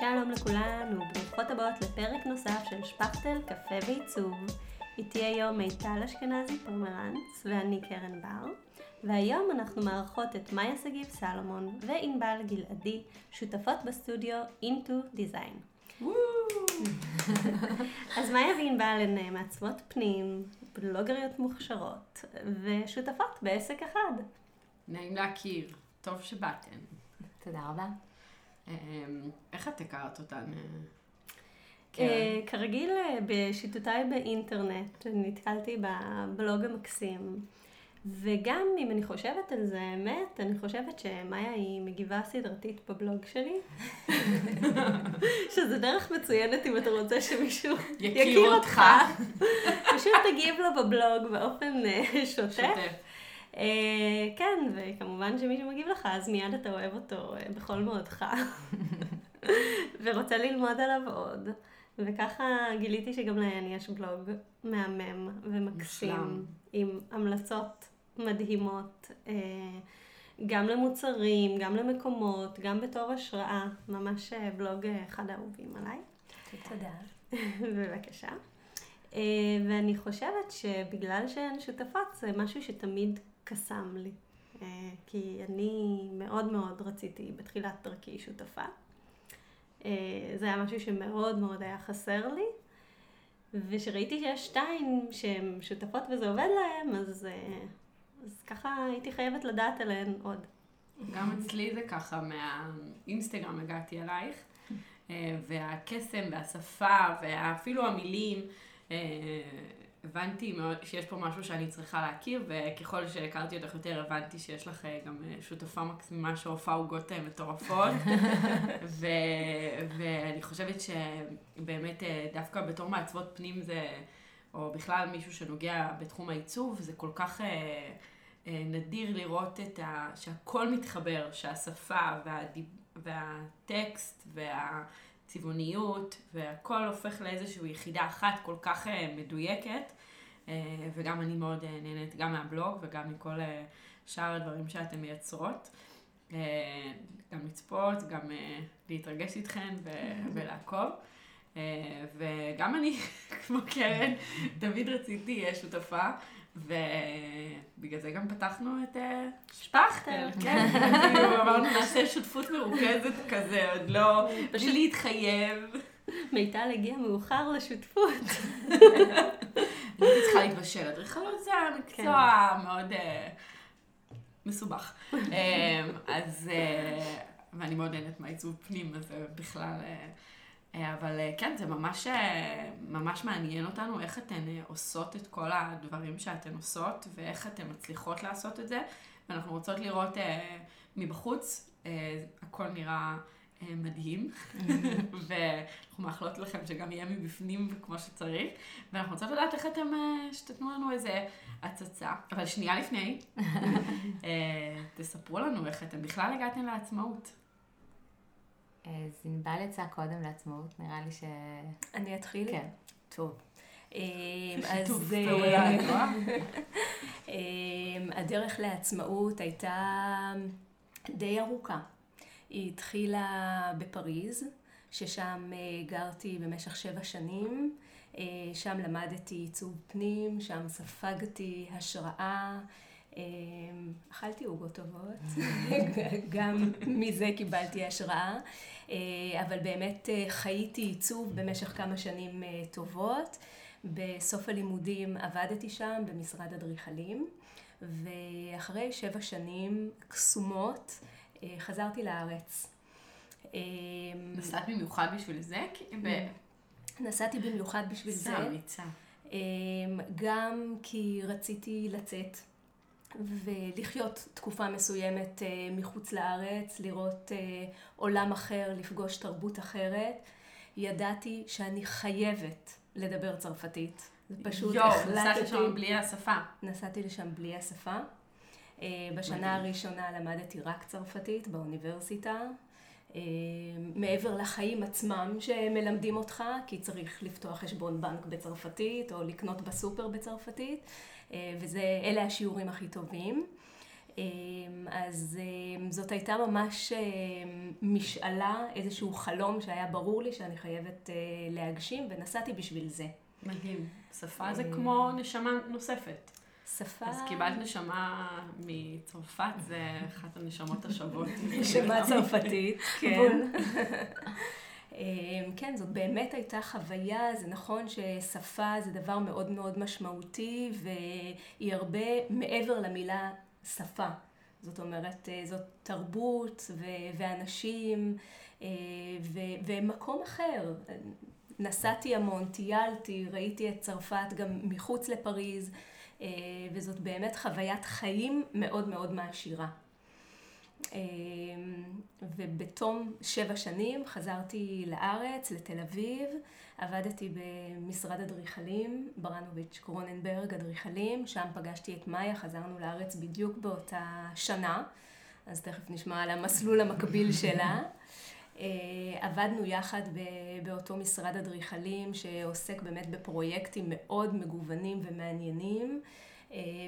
שלום לכולן וברוכות הבאות לפרק נוסף של שפכטל, קפה ועיצוב. איתי היום מיטל אשכנזי פרמרנץ ואני קרן בר. והיום אנחנו מארחות את מאיה שגיב סלומון וענבל גלעדי, שותפות בסטודיו Into Design. אז מאיה וענבל הן מעצבות פנים, בלוגריות מוכשרות ושותפות בעסק אחד. נעים להכיר, טוב שבאתן. תודה רבה. אמ, איך את הכרת אותן? אה, כרגיל אה, בשיטותיי באינטרנט נתקלתי בבלוג המקסים. וגם אם אני חושבת על זה, האמת, אני חושבת שמאיה היא מגיבה סדרתית בבלוג שלי. שזה דרך מצוינת אם אתה רוצה שמישהו יכיר אותך. פשוט תגיב לו בבלוג באופן אה, שוטף. אה, כן, וכמובן שמישהו מגיב לך, אז מיד אתה אוהב אותו אה, בכל מאודך. ורוצה ללמוד עליו עוד. וככה גיליתי שגם להן יש בלוג מהמם ומקסים. עם המלצות מדהימות, אה, גם למוצרים, גם למקומות, גם בתור השראה. ממש בלוג אחד האהובים עליי. תודה. בבקשה. אה, ואני חושבת שבגלל שהן שותפות זה משהו שתמיד קסם לי. אה, כי אני מאוד מאוד רציתי בתחילת דרכי שותפה. אה, זה היה משהו שמאוד מאוד היה חסר לי. וכשראיתי שיש שתיים שהן שותפות וזה עובד להן, אז, אז ככה הייתי חייבת לדעת עליהן עוד. גם אצלי זה ככה, מהאינסטגרם הגעתי אלייך, והקסם והשפה ואפילו המילים, הבנתי מאוד שיש פה משהו שאני צריכה להכיר, וככל שהכרתי אותך יותר הבנתי שיש לך אה, גם אה, שותפה מקסימה שעופה עוגות אה, מטורפות, ו, ואני חושבת שבאמת אה, דווקא בתור מעצבות פנים זה, או בכלל מישהו שנוגע בתחום העיצוב, זה כל כך... אה, אה, נדיר לראות את ה... שהכל מתחבר, שהשפה והדיב... והטקסט והצבעוניות והכל הופך לאיזושהי יחידה אחת כל כך אה, מדויקת אה, וגם אני מאוד אה, נהנית גם מהבלוג וגם מכל שאר הדברים שאתן מייצרות. גם לצפות, גם להתרגש איתכן ולעקוב. וגם אני, כמו קרן, תמיד רציתי שותפה, ובגלל זה גם פתחנו את אה, שפכטל, כן, כאילו אמרנו נעשה שותפות מרוכזת כזה, עוד לא, בלי להתחייב. מיטל הגיעה מאוחר לשותפות. הייתי צריכה להתבשל, אדריכלות זה מקצוע מאוד אה, מסובך. אה, אז, ואני מאוד נהנית מהעיצוב פנים, אז זה בכלל... אה, אבל אה, כן, זה ממש, אה, ממש מעניין אותנו איך אתן עושות את כל הדברים שאתן עושות, ואיך אתן מצליחות לעשות את זה. ואנחנו רוצות לראות אה, מבחוץ, אה, הכל נראה אה, מדהים, ואנחנו מאחלות לכם שגם יהיה מבפנים כמו שצריך, ואנחנו רוצות לדעת איך אתם, אה, שתתנו לנו איזה הצצה. אבל שנייה לפני, אה, תספרו לנו איך אתם בכלל הגעתם לעצמאות. אז ענבל יצאה קודם לעצמאות, נראה לי ש... אני אתחיל? כן. טוב. אז אה, הדרך לעצמאות הייתה די ארוכה. היא התחילה בפריז, ששם אה, גרתי במשך שבע שנים. אה, שם למדתי עיצוב פנים, שם ספגתי השראה. אמ, אכלתי עוגות טובות, גם מזה קיבלתי השראה, אה, אבל באמת אה, חייתי עיצוב במשך כמה שנים אה, טובות. בסוף הלימודים עבדתי שם במשרד אדריכלים, ואחרי שבע שנים קסומות חזרתי לארץ. אמ, נסעת במיוחד בשביל זה? נסעתי במיוחד בשביל זה. אמ, גם כי רציתי לצאת ולחיות תקופה מסוימת אה, מחוץ לארץ, לראות אה, עולם אחר, לפגוש תרבות אחרת. ידעתי שאני חייבת לדבר צרפתית. זה פשוט יואו, החלטתי... נסעת לשם בלי השפה. נסעתי לשם בלי השפה. אה, בשנה הראשונה למדתי רק צרפתית באוניברסיטה. אה, מעבר לחיים עצמם שמלמדים אותך, כי צריך לפתוח חשבון בנק בצרפתית או לקנות בסופר בצרפתית, אה, וזה, אלה השיעורים הכי טובים. אה, אז זאת הייתה ממש משאלה, איזשהו חלום שהיה ברור לי שאני חייבת להגשים, ונסעתי בשביל זה. מדהים. שפה זה כמו נשמה נוספת. שפה... אז קיבלת נשמה מצרפת, זה אחת הנשמות השוות. נשמה צרפתית, כן. כן, זאת באמת הייתה חוויה, זה נכון ששפה זה דבר מאוד מאוד משמעותי והיא הרבה מעבר למילה שפה. זאת אומרת, זאת תרבות ו- ואנשים ו- ומקום אחר. נסעתי המון, טיילתי, ראיתי את צרפת גם מחוץ לפריז, וזאת באמת חוויית חיים מאוד מאוד מעשירה. ובתום שבע שנים חזרתי לארץ, לתל אביב, עבדתי במשרד אדריכלים, ברנוביץ' קרוננברג אדריכלים, שם פגשתי את מאיה, חזרנו לארץ בדיוק באותה שנה, אז תכף נשמע על המסלול המקביל שלה. עבדנו יחד באותו משרד אדריכלים שעוסק באמת בפרויקטים מאוד מגוונים ומעניינים.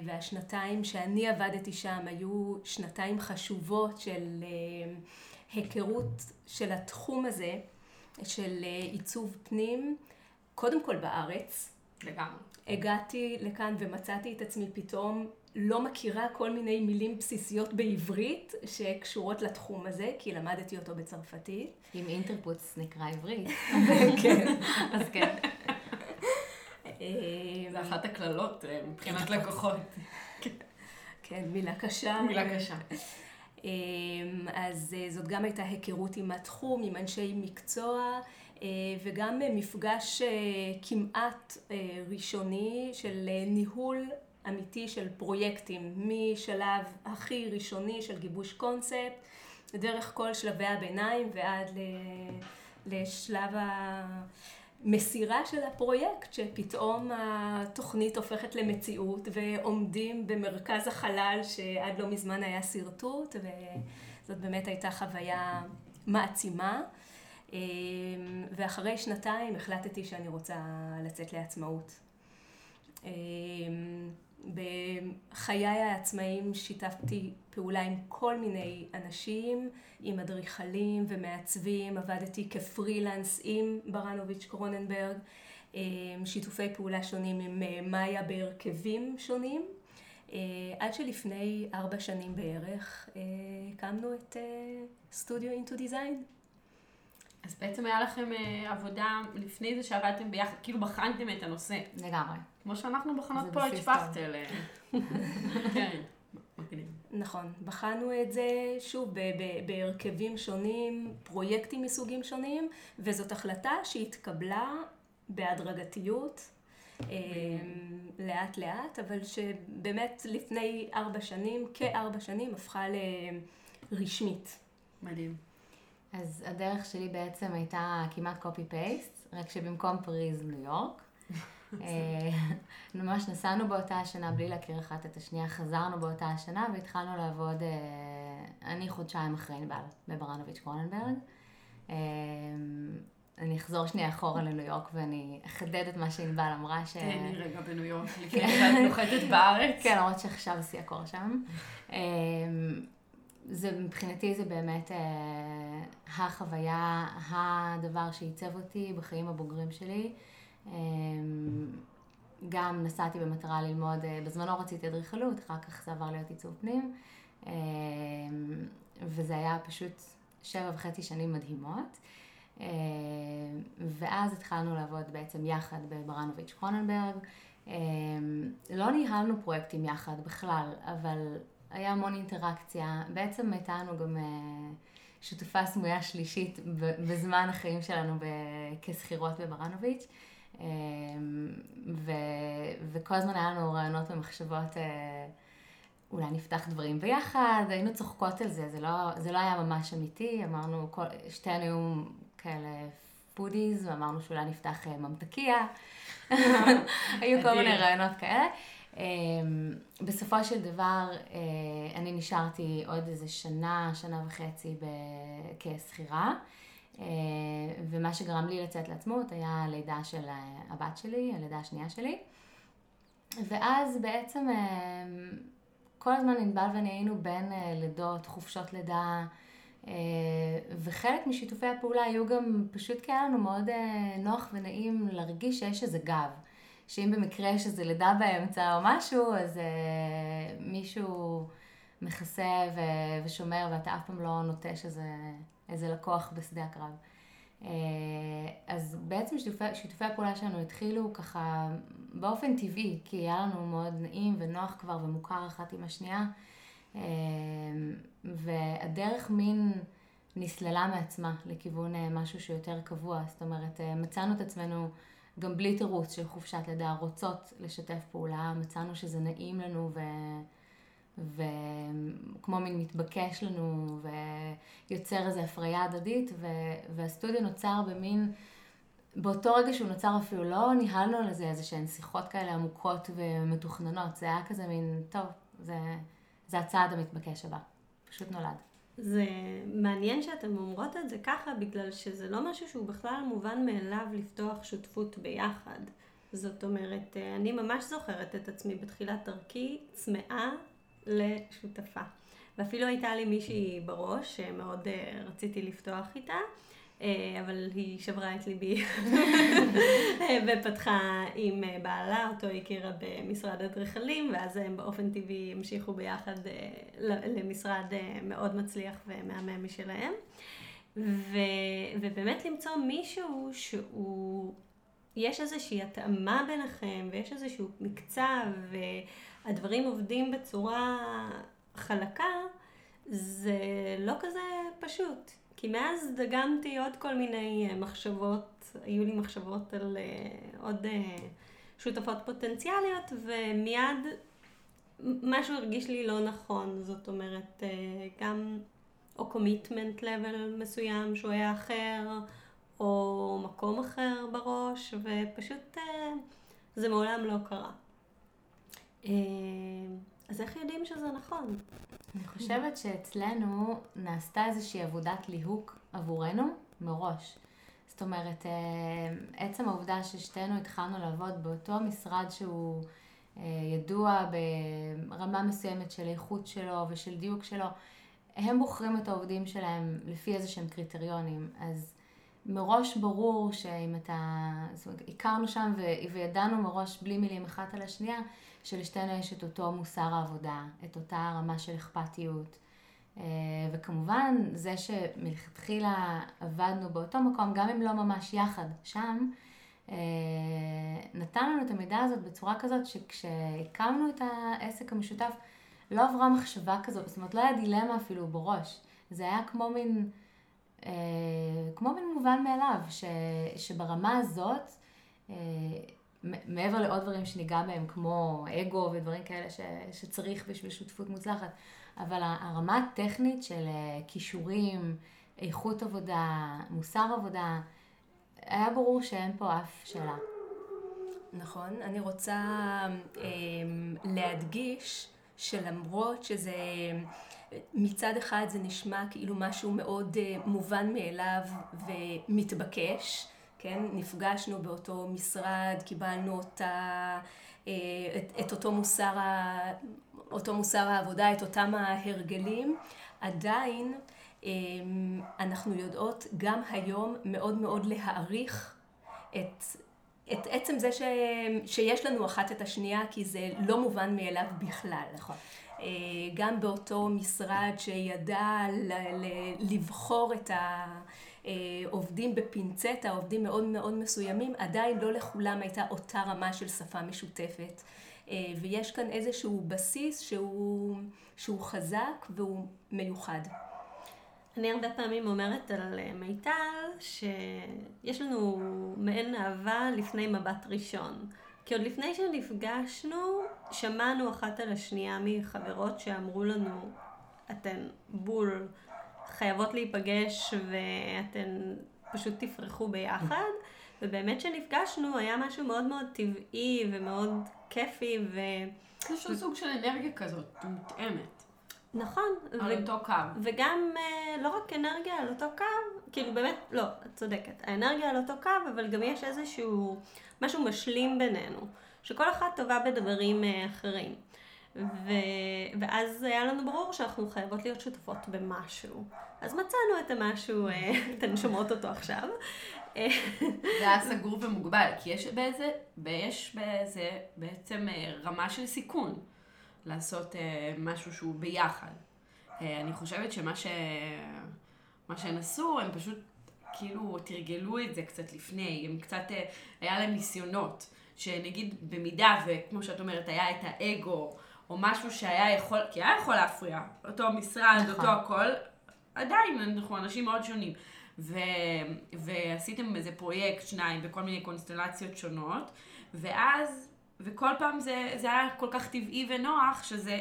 והשנתיים שאני עבדתי שם היו שנתיים חשובות של היכרות של התחום הזה, של עיצוב פנים, קודם כל בארץ. לגמרי. הגעתי לכאן ומצאתי את עצמי פתאום לא מכירה כל מיני מילים בסיסיות בעברית שקשורות לתחום הזה, כי למדתי אותו בצרפתית. אם אינטרפוץ נקרא עברית. כן. אז כן. זה אחת הקללות מבחינת לקוחות. כן, מילה קשה. מילה קשה. אז זאת גם הייתה היכרות עם התחום, עם אנשי מקצוע, וגם מפגש כמעט ראשוני של ניהול אמיתי של פרויקטים, משלב הכי ראשוני של גיבוש קונספט, דרך כל שלבי הביניים ועד לשלב המסירה של הפרויקט, שפתאום התוכנית הופכת למציאות ועומדים במרכז החלל שעד לא מזמן היה שרטוט, וזאת באמת הייתה חוויה מעצימה. ואחרי שנתיים החלטתי שאני רוצה לצאת לעצמאות. בחיי העצמאים שיתפתי פעולה עם כל מיני אנשים, עם אדריכלים ומעצבים, עבדתי כפרילנס עם ברנוביץ' קרוננברג, שיתופי פעולה שונים עם מאיה בהרכבים שונים, עד שלפני ארבע שנים בערך הקמנו את סטודיו אינטו דיזיין. אז בעצם היה לכם עבודה לפני זה שעבדתם ביחד, כאילו בחנתם את הנושא. לגמרי. כמו שאנחנו בחנות פה את שפכטל. כן. נכון, בחנו את זה שוב בהרכבים שונים, פרויקטים מסוגים שונים, וזאת החלטה שהתקבלה בהדרגתיות, לאט לאט, אבל שבאמת לפני ארבע שנים, כארבע שנים, הפכה לרשמית. מדהים. אז הדרך שלי בעצם הייתה כמעט קופי פייסט, רק שבמקום פריז ניו יורק. ממש נסענו באותה השנה בלי להכיר אחת את השנייה, חזרנו באותה השנה והתחלנו לעבוד, אני חודשיים אחרי ענבל בברנוביץ' קרוננברג. אני אחזור שנייה אחורה לניו יורק ואני אחדד את מה שענבל אמרה. ש... תהני רגע בניו יורק, לפני שאת נוחתת בארץ. כן, למרות שעכשיו שיא הקור שם. זה, מבחינתי זה באמת אה, החוויה, הדבר שעיצב אותי בחיים הבוגרים שלי. אה, גם נסעתי במטרה ללמוד, אה, בזמנו רציתי אדריכלות, אחר כך זה עבר להיות עיצוב פנים. אה, וזה היה פשוט שבע וחצי שנים מדהימות. אה, ואז התחלנו לעבוד בעצם יחד בברנוביץ' קרוננברג. אה, לא ניהלנו פרויקטים יחד בכלל, אבל היה המון אינטראקציה. בעצם הייתה לנו גם שותפה סמויה שלישית בזמן החיים שלנו כשכירות בברנוביץ'. ו... וכל הזמן היה לנו רעיונות ומחשבות, אולי נפתח דברים ביחד, היינו צוחקות על זה, זה לא, זה לא היה ממש אמיתי, אמרנו, כל... שתינו היו כאלה foodies, ואמרנו שאולי נפתח ממתקיה, היו כל מיני רעיונות כאלה. בסופו של דבר, אני נשארתי עוד איזה שנה, שנה וחצי כשכירה, ומה שגרם לי לצאת לעצמאות היה הלידה של הבת שלי, הלידה השנייה שלי. ואז בעצם כל הזמן ענבל ואני היינו בין אה, לידות, חופשות לידה, אה, וחלק משיתופי הפעולה היו גם פשוט כי היה לנו מאוד אה, נוח ונעים להרגיש שיש איזה גב. שאם במקרה יש איזה לידה באמצע או משהו, אז אה, מישהו מכסה ו- ושומר ואתה אף פעם לא נוטש איזה, איזה לקוח בשדה הקרב. אה, אז בעצם שיתופי, שיתופי הפעולה שלנו התחילו ככה באופן טבעי, כי היה לנו מאוד נעים ונוח כבר ומוכר אחת עם השנייה, אה, והדרך מין נסללה מעצמה לכיוון אה, משהו שיותר קבוע, זאת אומרת, מצאנו את עצמנו גם בלי תירוץ של חופשת לידה, רוצות לשתף פעולה, מצאנו שזה נעים לנו ו... וכמו מין מתבקש לנו ויוצר איזו הפריה הדדית ו... והסטודיו נוצר במין, באותו רגע שהוא נוצר אפילו לא ניהלנו על זה איזה שהן שיחות כאלה עמוקות ומתוכננות, זה היה כזה מין, טוב, זה, זה הצעד המתבקש הבא, פשוט נולד. זה מעניין שאתן אומרות את זה ככה, בגלל שזה לא משהו שהוא בכלל מובן מאליו לפתוח שותפות ביחד. זאת אומרת, אני ממש זוכרת את עצמי בתחילת דרכי צמאה לשותפה. ואפילו הייתה לי מישהי בראש שמאוד אה, רציתי לפתוח איתה, אה, אבל היא שברה את ליבי ופתחה עם אה, בעלה, אותו הכירה במשרד אדריכלים, ואז הם באופן טבעי המשיכו ביחד למשרד מאוד מצליח ומהמם משלהם. ו, ובאמת למצוא מישהו שהוא, יש איזושהי התאמה ביניכם, ויש איזשהו מקצב, והדברים עובדים בצורה חלקה, זה לא כזה פשוט. כי מאז דגמתי עוד כל מיני אה, מחשבות, היו לי מחשבות על uh, עוד uh, שותפות פוטנציאליות, ומיד משהו הרגיש לי לא נכון, זאת אומרת, גם או קומיטמנט לבל מסוים שהוא היה אחר, או מקום אחר בראש, ופשוט זה מעולם לא קרה. אז איך יודעים שזה נכון? אני חושבת שאצלנו נעשתה איזושהי עבודת ליהוק עבורנו מראש. זאת אומרת, אה, עצם העובדה ששתינו התחלנו לעבוד באותו משרד שהוא אה, ידוע ברמה מסוימת של איכות שלו ושל דיוק שלו, הם בוחרים את העובדים שלהם לפי איזה שהם קריטריונים. אז מראש ברור שאם אתה, זאת אומרת, הכרנו שם וידענו מראש בלי מילים אחת על השנייה, שלשתינו יש את אותו מוסר העבודה, את אותה רמה של אכפתיות. אה, וכמובן, זה שמלכתחילה עבדנו באותו מקום, גם אם לא ממש יחד שם, אה, נתן לנו את המידע הזאת בצורה כזאת שכשהקמנו את העסק המשותף, לא עברה מחשבה כזאת, זאת אומרת, לא היה דילמה אפילו בראש. זה היה כמו מין, כמו מין מובן מאליו, ש, שברמה הזאת, מעבר לעוד דברים שניגע בהם, כמו אגו ודברים כאלה ש, שצריך בשביל שותפות מוצלחת, אבל הרמה הטכנית של אה, כישורים, איכות עבודה, מוסר עבודה, היה ברור שאין פה אף שאלה. נכון, אני רוצה אה, להדגיש שלמרות שזה, מצד אחד זה נשמע כאילו משהו מאוד אה, מובן מאליו ומתבקש, כן? נפגשנו באותו משרד, קיבלנו אותה, אה, את, את אותו, מוסר ה, אותו מוסר העבודה, את אותם ההרגלים, עדיין אה, אנחנו יודעות גם היום מאוד מאוד להעריך את, את עצם זה ש, שיש לנו אחת את השנייה, כי זה לא מובן מאליו בכלל. נכון. אה, גם באותו משרד שידע לבחור את ה... אה, בפינצטה, עובדים מאוד מאוד מסוימים, עדיין לא לכולם הייתה אותה רמה של שפה משותפת. אה, ויש כאן איזשהו בסיס שהוא, שהוא חזק והוא מיוחד. אני הרבה פעמים אומרת על מיטל שיש לנו מעין אהבה לפני מבט ראשון. כי עוד לפני שנפגשנו, שמענו אחת על השנייה מחברות שאמרו לנו, אתן בול חייבות להיפגש ואתן פשוט תפרחו ביחד. ובאמת כשנפגשנו היה משהו מאוד מאוד טבעי ומאוד כיפי ו... יש לו סוג של אנרגיה כזאת, מותאמת. נכון. על ו... אותו קו. וגם אה, לא רק אנרגיה על אותו קו, כאילו באמת, לא, את צודקת. האנרגיה על אותו קו, אבל גם יש איזשהו משהו משלים בינינו, שכל אחת טובה בדברים אה, אחרים. ו... ואז היה לנו ברור שאנחנו חייבות להיות שותפות במשהו. אז מצאנו את המשהו, אה, אתן שומעות אותו עכשיו. זה היה סגור ומוגבל, כי יש באיזה, יש באיזה בעצם אה, רמה של סיכון לעשות אה, משהו שהוא ביחד. אני חושבת שמה ש... מה שהן עשו, הם פשוט כאילו תרגלו את זה קצת לפני, הם קצת, היה להם ניסיונות, שנגיד במידה וכמו שאת אומרת, היה את האגו, או משהו שהיה יכול, כי היה יכול להפריע, אותו משרד, נכון. אותו הכל, עדיין אנחנו אנשים מאוד שונים. ו, ועשיתם איזה פרויקט, שניים, בכל מיני קונסטלציות שונות, ואז, וכל פעם זה, זה היה כל כך טבעי ונוח, שזה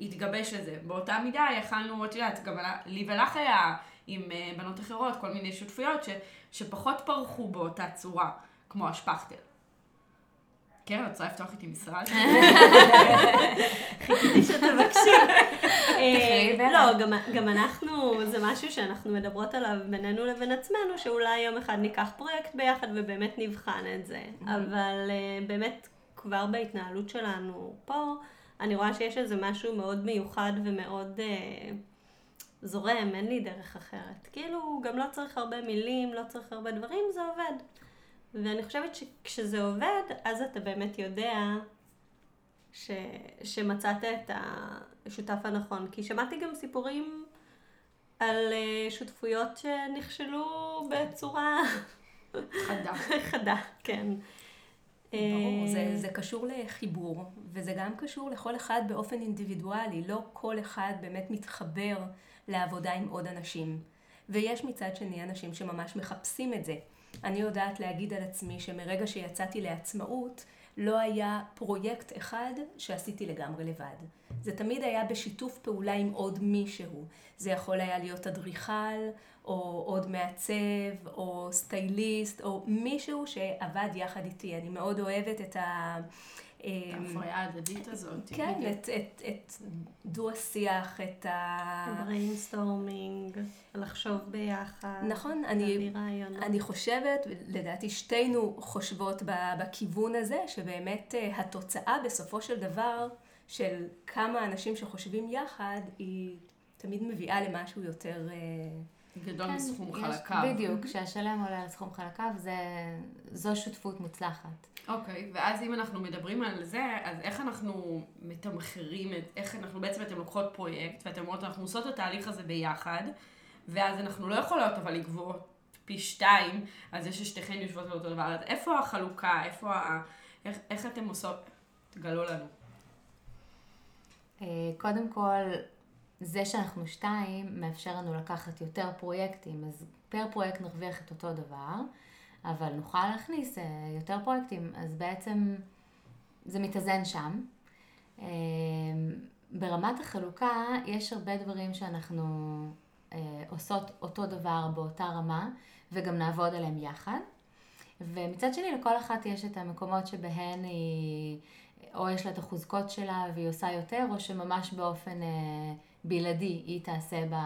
התגבש לזה. באותה מידה יכלנו, את יודעת, גם לי ולך היה עם אה, בנות אחרות, כל מיני שותפויות, ש, שפחות פרחו באותה צורה, כמו השפכטל. כן, את רוצה לפתוח איתי משרד? חיכיתי שתבקשי. אה, לא, גם אנחנו, זה משהו שאנחנו מדברות עליו בינינו לבין עצמנו, שאולי יום אחד ניקח פרויקט ביחד ובאמת נבחן את זה. אבל אה, באמת, כבר בהתנהלות שלנו פה, אני רואה שיש איזה משהו מאוד מיוחד ומאוד זורם, אין לי דרך אחרת. כאילו, גם לא צריך הרבה מילים, לא צריך הרבה דברים, זה עובד. ואני חושבת שכשזה עובד, אז אתה באמת יודע ש, שמצאת את השותף הנכון. כי שמעתי גם סיפורים על אה, שותפויות שנכשלו בצורה... חדה. חדה, כן. ברור, זה, אה, זה קשור לחיבור, וזה גם קשור לכל אחד באופן אינדיבידואלי. לא כל אחד באמת מתחבר לעבודה עם עוד אנשים. ויש מצד שני אנשים שממש מחפשים את זה. אני יודעת להגיד על עצמי שמרגע שיצאתי לעצמאות, לא היה פרויקט אחד שעשיתי לגמרי לבד. זה תמיד היה בשיתוף פעולה עם עוד מישהו. זה יכול היה להיות אדריכל, או עוד מעצב, או סטייליסט, או מישהו שעבד יחד איתי. אני מאוד אוהבת את ה... ההפריה ההדדית הזאת. כן, את, את, את דו-השיח, את ה... brainstorming, לחשוב ביחד. נכון, אני, אני חושבת, לדעתי שתינו חושבות בכיוון הזה, שבאמת אה, התוצאה בסופו של דבר של כמה אנשים שחושבים יחד, היא תמיד מביאה למשהו יותר... גדול כן, מסכום חלקיו. בדיוק, כשהשלם עולה על סכום חלקיו, זה, זו שותפות מוצלחת. אוקיי, okay, ואז אם אנחנו מדברים על זה, אז איך אנחנו מתמחרים, את, איך אנחנו בעצם, אתם לוקחות פרויקט, ואתם אומרות, אנחנו עושות את התהליך הזה ביחד, ואז אנחנו לא יכולות אבל לגבות פי שתיים על זה ששתיכן יושבות על אותו דבר, אז איפה החלוקה, איפה ה... איך, איך אתם עושות? תגלו לנו. אה, קודם כל, זה שאנחנו שתיים מאפשר לנו לקחת יותר פרויקטים, אז פר פרויקט נרוויח את אותו דבר, אבל נוכל להכניס אה, יותר פרויקטים, אז בעצם זה מתאזן שם. אה, ברמת החלוקה יש הרבה דברים שאנחנו אה, עושות אותו דבר באותה רמה, וגם נעבוד עליהם יחד. ומצד שני, לכל אחת יש את המקומות שבהן היא, או יש לה את החוזקות שלה והיא עושה יותר, או שממש באופן... בלעדי היא תעשה ב,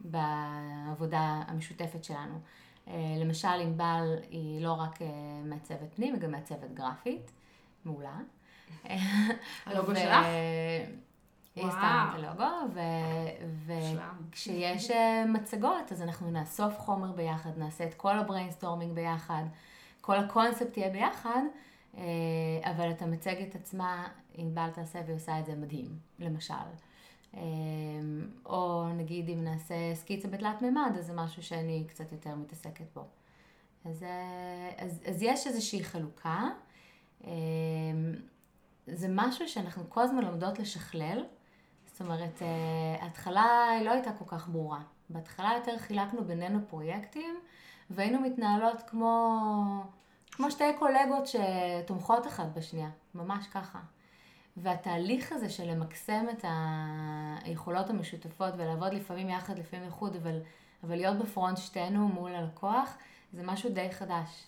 בעבודה המשותפת שלנו. אה, למשל, ענבל היא לא רק אה, מעצבת פנים, היא גם מעצבת גרפית, מעולה. הלוגו שלך? היא סתם את הלוגו, וכשיש אה, מצגות, אז אנחנו נאסוף חומר ביחד, נעשה את כל ה brainstorming ביחד, כל הקונספט יהיה ביחד, אבל את המצגת עצמה, ענבל תעשה והיא עושה את זה מדהים, למשל. אמ, או נגיד אם נעשה סקיצה בתלת מימד, אז זה משהו שאני קצת יותר מתעסקת בו. אז, אה, אז, אז יש איזושהי חלוקה. אמ, זה משהו שאנחנו כל הזמן לומדות לשכלל. זאת אומרת, אה, ההתחלה היא לא הייתה כל כך ברורה. בהתחלה יותר חילקנו בינינו פרויקטים, והיינו מתנהלות כמו, כמו שתי קולגות שתומכות אחת בשנייה, ממש ככה. והתהליך הזה של למקסם את היכולות המשותפות ולעבוד לפעמים יחד, לפעמים איחוד, אבל, אבל להיות בפרונט שתינו מול הלקוח, זה משהו די חדש.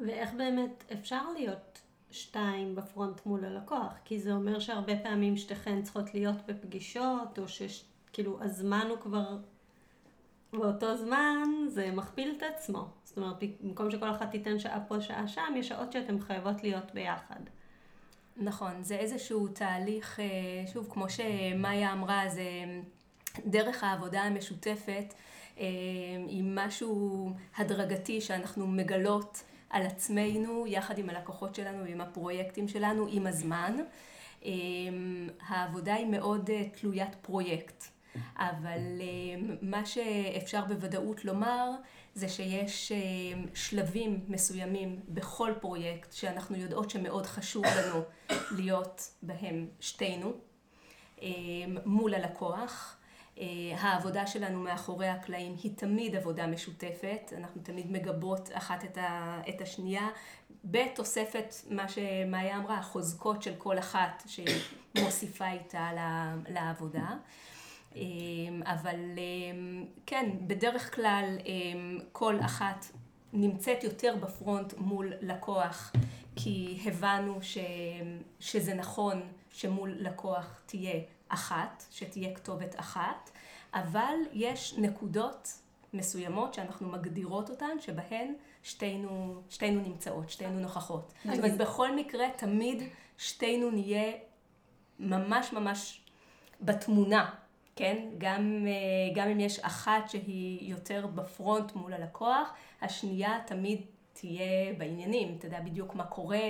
ואיך באמת אפשר להיות שתיים בפרונט מול הלקוח? כי זה אומר שהרבה פעמים שתיכן צריכות להיות בפגישות, או שכאילו הזמן הוא כבר באותו זמן, זה מכפיל את עצמו. זאת אומרת, במקום שכל אחת תיתן שעה פה, שעה שם, יש שעות שאתן חייבות להיות ביחד. נכון, זה איזשהו תהליך, אה, שוב, כמו שמאיה אמרה, זה דרך העבודה המשותפת אה, עם משהו הדרגתי שאנחנו מגלות על עצמנו, יחד עם הלקוחות שלנו ועם הפרויקטים שלנו, עם הזמן. אה, העבודה היא מאוד תלוית פרויקט, אבל מה שאפשר בוודאות לומר זה שיש שלבים מסוימים בכל פרויקט שאנחנו יודעות שמאוד חשוב לנו להיות בהם שתינו מול הלקוח. אה, העבודה שלנו מאחורי הקלעים היא תמיד עבודה משותפת, אנחנו תמיד מגבות אחת את השנייה, בתוספת מה שמאיה אמרה, החוזקות של כל אחת שמוסיפה איתה לעבודה. אה, אבל אה, כן, בדרך כלל כל אחת נמצאת יותר בפרונט מול לקוח, כי הבנו ש, שזה נכון שמול לקוח תהיה אחת, שתהיה כתובת אחת, אבל יש נקודות מסוימות שאנחנו מגדירות אותן, שבהן שתינו, שתינו נמצאות, שתינו נוכחות. זאת אומרת, בכל מקרה, תמיד שתינו נהיה ממש ממש בתמונה, כן? גם, אה, גם אם יש אחת שהיא יותר בפרונט מול הלקוח, השנייה תמיד תהיה בעניינים, אתה יודע בדיוק מה קורה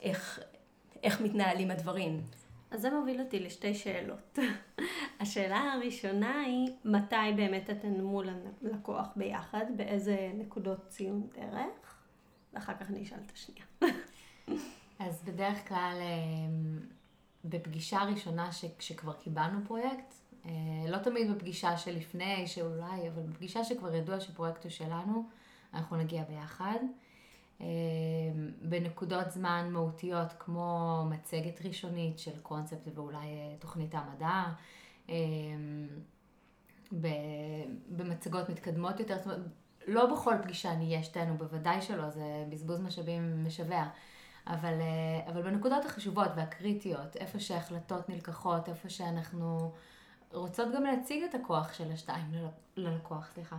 ואיך מתנהלים הדברים. אז זה מוביל אותי לשתי שאלות. השאלה הראשונה היא, מתי באמת אתן מול הלקוח ביחד, באיזה נקודות ציון דרך, ואחר כך אני אשאל את השנייה. אז בדרך כלל אמ, בפגישה ראשונה ש, שכבר קיבלנו פרויקט, אה, לא תמיד בפגישה שלפני, שאולי, אבל בפגישה שכבר ידוע שפרויקט הוא שלנו, אנחנו נגיע ביחד. אמ, בנקודות זמן מהותיות כמו מצגת ראשונית של קונספט ואולי אה, תוכנית העמדה, במצגות מתקדמות יותר, זאת אומרת, לא בכל פגישה נהיה שתינו, בוודאי שלא, זה בזבוז משאבים משווע. אבל, אה, אבל בנקודות החשובות והקריטיות, איפה שהחלטות נלקחות, איפה שאנחנו רוצות גם להציג את הכוח של השתיים ללקוח, סליחה.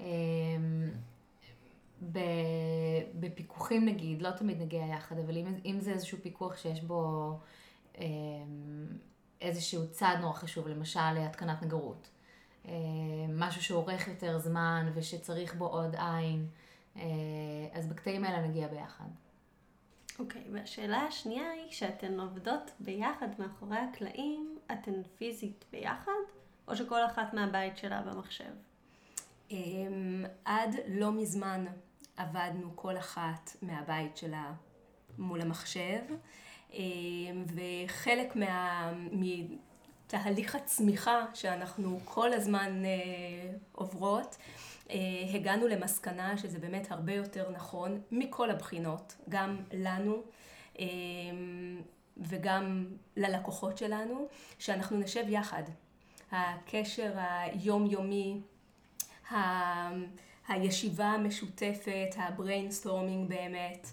אמ, בפיקוחים נגיד, לא תמיד נגיע יחד, אבל אם, אם זה איזשהו פיקוח שיש בו אה, איזשהו צעד נורא חשוב, למשל התקנת נגרות, אה, משהו שאורך יותר זמן ושצריך בו עוד עין, אה, אז בקטעים האלה נגיע ביחד. אוקיי, okay, והשאלה השנייה היא, כשאתן עובדות ביחד מאחורי הקלעים, אתן פיזית ביחד, או שכל אחת מהבית שלה במחשב? אמ, עד לא מזמן עבדנו כל אחת מהבית שלה מול המחשב, אמ, וחלק מה... מתהליך הצמיחה שאנחנו כל הזמן אה, עוברות, הגענו למסקנה שזה באמת הרבה יותר נכון מכל הבחינות, גם לנו אמ, וגם ללקוחות שלנו, שאנחנו נשב יחד. הקשר היומיומי ה... הישיבה המשותפת, ה brainstorming באמת.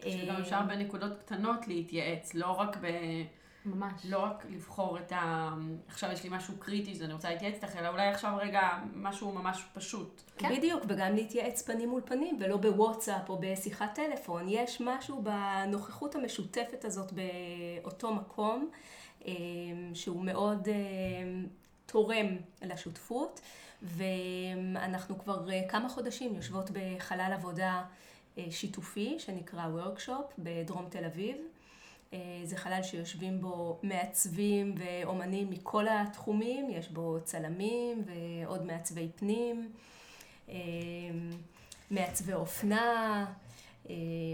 שגם אה, אפשר בנקודות קטנות להתייעץ, לא רק ב... ממש. לא רק לבחור את ה... עכשיו יש לי משהו קריטי, אז אני רוצה להתייעץ איתך, אלא אולי עכשיו רגע משהו ממש פשוט. כן. בדיוק, וגם להתייעץ פנים מול פנים, ולא בוואטסאפ או בשיחת טלפון. יש משהו בנוכחות המשותפת הזאת באותו מקום, אה, שהוא מאוד אה, תורם לשותפות. ואנחנו כבר אה, כמה חודשים יושבות בחלל עבודה שיתופי שנקרא Workshop בדרום תל אביב. אה, זה חלל שיושבים בו מעצבים ואומנים מכל התחומים, יש בו צלמים ועוד מעצבי פנים, מעצבי אופנה,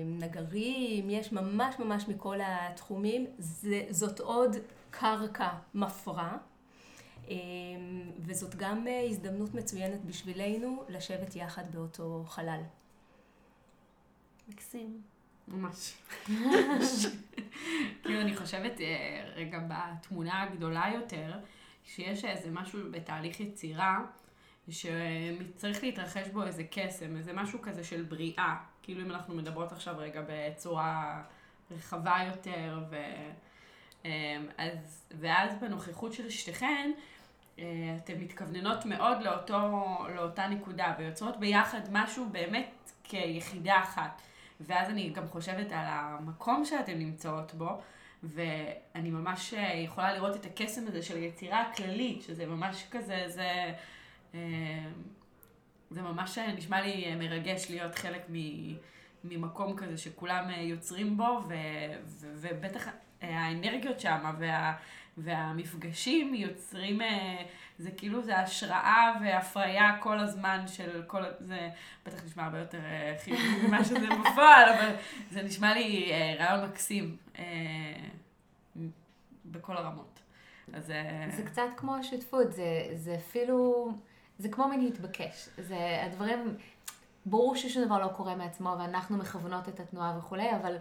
נגרים, יש ממש ממש מכל התחומים. זאת עוד קרקע מפרה. וזאת גם אה, הזדמנות מצוינת בשבילנו לשבת יחד באותו חלל. מקסים. ממש. כאילו, אני חושבת אה, רגע בתמונה הגדולה יותר, שיש איזה משהו בתהליך יצירה, שצריך להתרחש בו איזה קסם, איזה משהו כזה של בריאה. כאילו, אם אנחנו מדברות עכשיו רגע בצורה רחבה יותר, ו... אמ, אז, ואז בנוכחות של שתיכן, אה, אתן מתכווננות מאוד לאותו, לאותה נקודה ויוצרות ביחד משהו באמת כיחידה אחת. ואז אני גם חושבת על המקום שאתן נמצאות בו, ואני ממש אה, יכולה לראות את הקסם הזה של היצירה הכללית, שזה ממש כזה, זה... אה, זה ממש נשמע לי מרגש להיות חלק ממקום כזה שכולם יוצרים בו, ובטח האנרגיות שם וה, והמפגשים יוצרים, זה כאילו זה השראה והפריה כל הזמן של כל, זה בטח נשמע הרבה יותר חיובי ממה שזה בפועל, אבל זה נשמע לי רעיון מקסים בכל הרמות. אז... זה קצת כמו שותפות, זה, זה אפילו... זה כמו מין להתבקש. זה הדברים, ברור ששום דבר לא קורה מעצמו ואנחנו מכוונות את התנועה וכולי, אבל אה,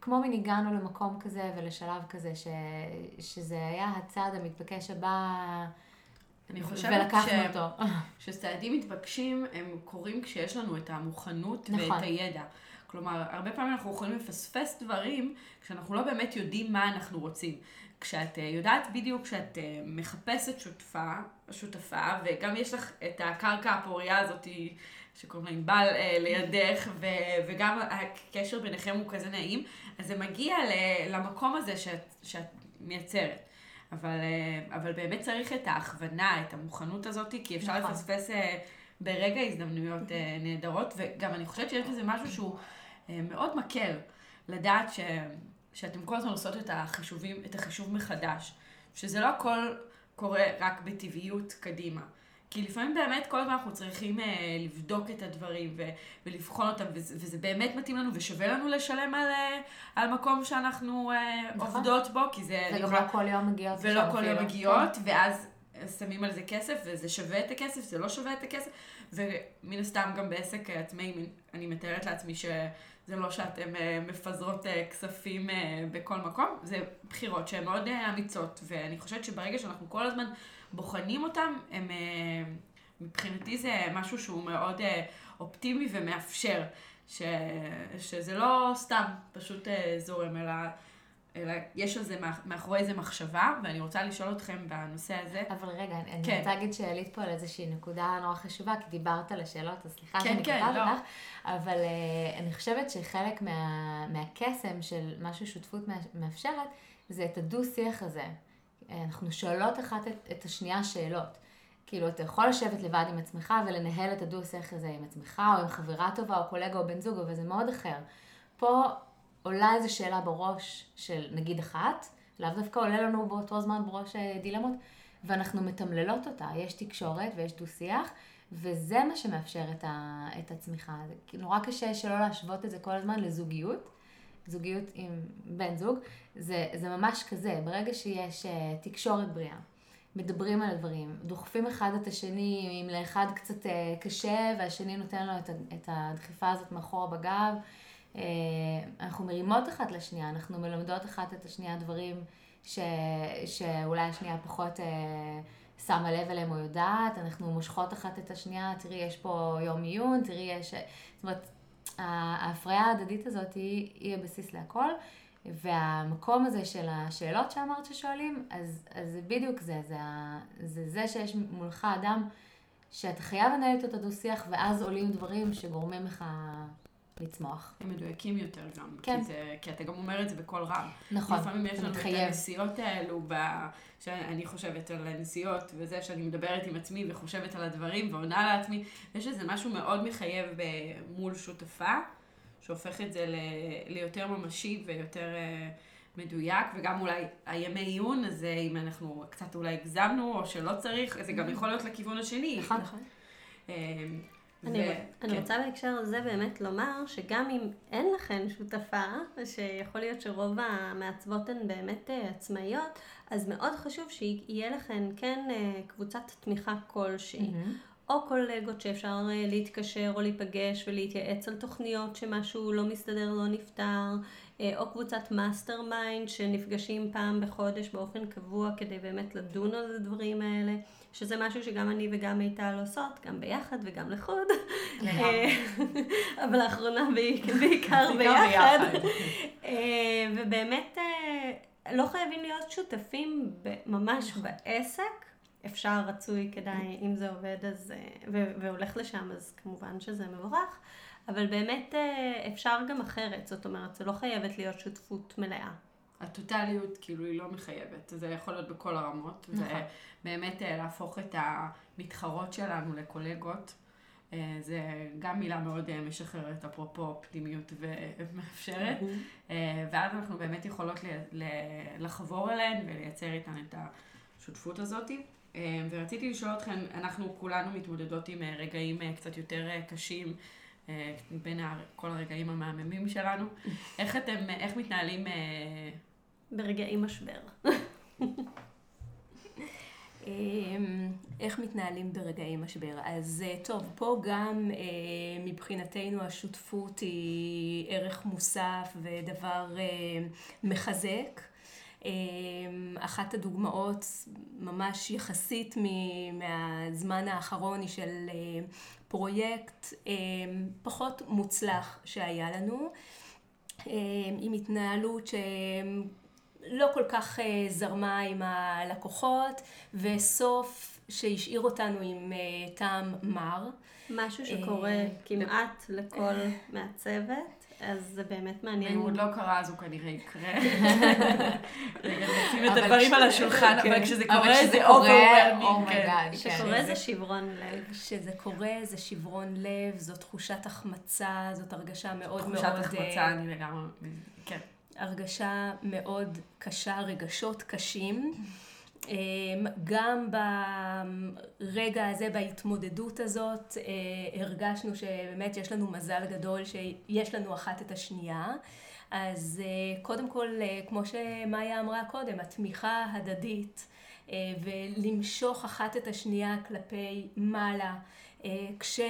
כמו מין הגענו למקום כזה ולשלב כזה, ש, שזה היה הצעד המתבקש הבא. אני חושבת ש... אותו. שצעדים מתבקשים הם קורים כשיש לנו את המוכנות נכון. ואת הידע. כלומר, הרבה פעמים אנחנו יכולים לפספס דברים כשאנחנו לא באמת יודעים מה אנחנו רוצים. כשאת אה, יודעת בדיוק שאת אה, מחפשת שותפה, שותפה, וגם יש לך את הקרקע הפוריה הזאת שקוראים לה ענבל אה, לידך, ו, וגם הקשר ביניכם הוא כזה נעים, אז זה מגיע למקום הזה שאת, שאת מייצרת. אבל, אבל באמת צריך את ההכוונה, את המוכנות הזאת, כי אפשר נכון. לפספס ברגע הזדמנויות נהדרות, וגם אני חושבת שיש בזה משהו שהוא מאוד מקל, לדעת ש... שאתם כל הזמן עושות את החישובים, את החישוב מחדש. שזה לא הכל קורה רק בטבעיות קדימה. כי לפעמים באמת כל הזמן אנחנו צריכים אה, לבדוק את הדברים ו- ולבחון אותם, וזה, וזה באמת מתאים לנו ושווה לנו לשלם על, אה, על מקום שאנחנו אה, נכון. עובדות בו, כי זה... וגם לא כל יום מגיעות. ולא כל יום מגיעות, כן. ואז שמים על זה כסף, וזה שווה את הכסף, זה לא שווה את הכסף, ומן הסתם גם בעסק עצמאי, אני מתארת לעצמי ש... זה לא שאתם uh, מפזרות uh, כספים uh, בכל מקום, זה בחירות שהן מאוד אמיצות, ואני חושבת שברגע שאנחנו כל הזמן בוחנים אותן, הם, uh, מבחינתי זה משהו שהוא מאוד uh, אופטימי ומאפשר, ש, שזה לא סתם פשוט uh, זורם, אלא... אלא יש על זה מאחורי איזה מחשבה, ואני רוצה לשאול אתכם בנושא הזה. אבל רגע, אני כן. רוצה להגיד שעלית פה על איזושהי נקודה נורא חשובה, כי דיברת על השאלות, אז סליחה כן, שאני כן, קוטעת לא. אותך, אבל uh, אני חושבת שחלק מה, מהקסם של מה ששותפות מאפשרת, זה את הדו-שיח הזה. אנחנו שואלות אחת את, את השנייה שאלות. כאילו, אתה יכול לשבת לבד עם עצמך ולנהל את הדו-שיח הזה עם עצמך, או עם חברה טובה, או קולגה, או בן זוג, אבל זה מאוד אחר. פה עולה איזו שאלה בראש של נגיד אחת, לאו דווקא עולה לנו באותו זמן בראש אה, דילמות, ואנחנו מתמללות אותה. יש תקשורת ויש דו-שיח, וזה מה שמאפשר את, ה, את הצמיחה. זה נורא קשה שלא להשוות את זה כל הזמן לזוגיות. זוגיות עם בן זוג, זה, זה ממש כזה, ברגע שיש uh, תקשורת בריאה, מדברים על הדברים, דוחפים אחד את השני, אם לאחד קצת uh, קשה והשני נותן לו את, את הדחיפה הזאת מאחורה בגב, אה, אנחנו מרימות אחת לשנייה, אנחנו מלמדות אחת את השנייה דברים ש, שאולי השנייה פחות אה, שמה לב אליהם או יודעת, אנחנו מושכות אחת את השנייה, תראי יש פה יום עיון, תראי יש... זאת אומרת, ההפריה ההדדית הזאת היא, היא הבסיס להכל. והמקום הזה של השאלות שאמרת ששואלים, אז, אז זה בדיוק זה, זה, זה זה שיש מולך אדם שאתה חייב לנהל איתו את הדו-שיח, ואז עולים דברים שגורמים לך לצמוח. הם מדויקים יותר גם. כן. כי, זה, כי אתה גם אומר את זה בקול רם. נכון, לפעמים יש לנו את הנסיעות האלו, ב... שאני חושבת על הנסיעות, וזה שאני מדברת עם עצמי וחושבת על הדברים ועונה לעצמי, יש איזה משהו מאוד מחייב מול שותפה, שהופך את זה ל... ליותר ממשי ויותר... אה, מדויק, וגם אולי הימי עיון, אז אה, אם אנחנו קצת אולי הגזמנו, או שלא צריך, זה גם יכול להיות לכיוון השני. נכון, נכון. אה, אני, ו... אני כן. רוצה בהקשר הזה באמת לומר שגם אם אין לכן שותפה, שיכול להיות שרוב המעצבות הן באמת uh, עצמאיות, אז מאוד חשוב שיהיה לכן כן uh, קבוצת תמיכה כלשהי. Mm-hmm. או קולגות שאפשר uh, להתקשר או להיפגש ולהתייעץ על תוכניות שמשהו לא מסתדר, לא נפתר, או קבוצת mastermind שנפגשים פעם בחודש באופן קבוע כדי באמת לדון על הדברים האלה. שזה משהו שגם אני וגם מיטל עושות, גם ביחד וגם לחוד. אה, אבל לאחרונה בעיקר ביחד. אה, ובאמת אה, לא חייבים להיות שותפים ממש נכון. בעסק. אפשר, רצוי, כדאי, אם זה עובד אז, והולך לשם, אז כמובן שזה מבורך. אבל באמת אה, אפשר גם אחרת, זאת אומרת, זה לא חייבת להיות שותפות מלאה. הטוטליות כאילו היא לא מחייבת, זה יכול להיות בכל הרמות, נכון. ובאמת אה, להפוך את המתחרות שלנו לקולגות, אה, זה גם מילה מאוד אה, משחררת, אפרופו אופטימיות ומאפשרת, ואז אנחנו באמת יכולות לחבור אליהן ולייצר איתן את השותפות הזאת. ורציתי לשאול אתכם, אנחנו כולנו מתמודדות עם רגעים קצת יותר קשים. בין כל הרגעים המהממים שלנו. איך אתם, איך מתנהלים ברגעי משבר. אמ, איך מתנהלים ברגעי משבר? אז אה, טוב, פה גם אה, מבחינתנו השותפות היא ערך מוסף ודבר אה, מחזק. אמ, אחת הדוגמאות ממש יחסית מהזמן האחרון היא של פרויקט פחות מוצלח שהיה לנו, אה, עם התנהלות שלא כל כך אה, זרמה עם הלקוחות, וסוף שהשאיר אותנו עם אה, טעם מר. משהו שקורה אה, כמעט לכל מהצוות, אז זה באמת מעניין. אם הוא עוד לא קרה, אז הוא כנראה יקרה. נשים את הדברים על השולחן. אבל כשזה קורה כשזה זה קורה, overwhelming. My. God, כן. כשקורה זה שברון לב. כשזה קורה זה שברון לב, זאת תחושת החמצה, זאת הרגשה מאוד מאוד... תחושת החמצה, אני לגמרי, כן. הרגשה מאוד קשה, רגשות קשים. אמ, גם ברגע הזה, בהתמודדות הזאת, אה, הרגשנו שבאמת יש לנו מזל גדול שיש לנו אחת את השנייה. אז אה, קודם כל, אה, כמו שמאיה אמרה קודם, התמיכה הדדית ולמשוך אחת את השנייה כלפי מעלה, כש...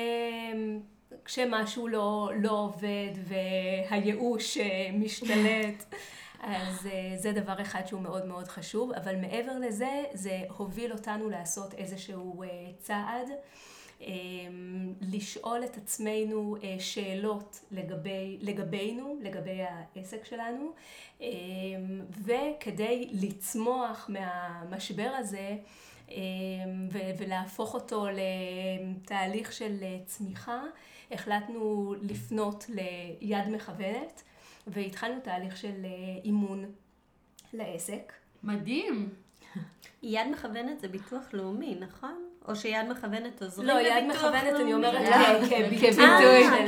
כשמשהו לא, לא עובד והייאוש אה, משתלט, אז אה, זה דבר אחד שהוא מאוד מאוד חשוב, אבל מעבר לזה, זה הוביל אותנו לעשות איזשהו אה, צעד, אה, לשאול את עצמנו שאלות לגבי, לגבינו, לגבי העסק שלנו, אה, וכדי לצמוח מהמשבר הזה, ו- ולהפוך אותו לתהליך של צמיחה, החלטנו לפנות ליד מכוונת, והתחלנו תהליך של אה, אימון לעסק. מדהים. יד מכוונת זה ביטוח לאומי, נכון? או שיד מכוונת עוזרים לא, יד מכוונת, אני? אומרת לא, כ- כביטוי.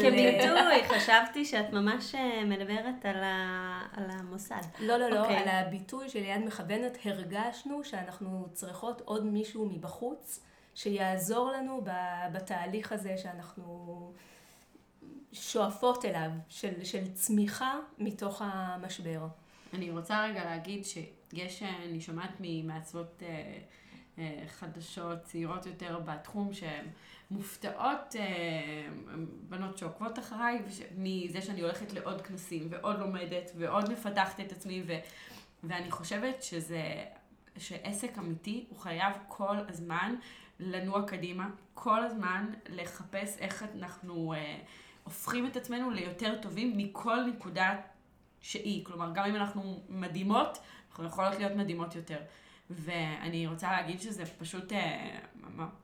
כביטוי. אה, חשבתי שאת ממש אה, מדברת על המוסד. לא, לא, לא, אוקיי. על הביטוי של יד מכוונת הרגשנו שאנחנו צריכות עוד מישהו מבחוץ שיעזור לנו ב- בתהליך הזה שאנחנו שואפות אליו, של, של צמיחה מתוך המשבר. אני רוצה רגע להגיד שיש, אני שומעת ממעצבות אה, אה, חדשות, צעירות יותר בתחום, שהן מופתעות, אה, בנות שעוקבות אחריי, מזה שאני הולכת לעוד כנסים, ועוד לומדת, ועוד מפתחת את עצמי, ו, ואני חושבת שזה, שעסק אמיתי, הוא חייב כל הזמן לנוע קדימה, כל הזמן לחפש איך אנחנו אה, הופכים את עצמנו ליותר טובים מכל נקודה שהיא. כלומר, גם אם אנחנו מדהימות, אנחנו יכולות להיות מדהימות יותר. ואני רוצה להגיד שזה פשוט, אה,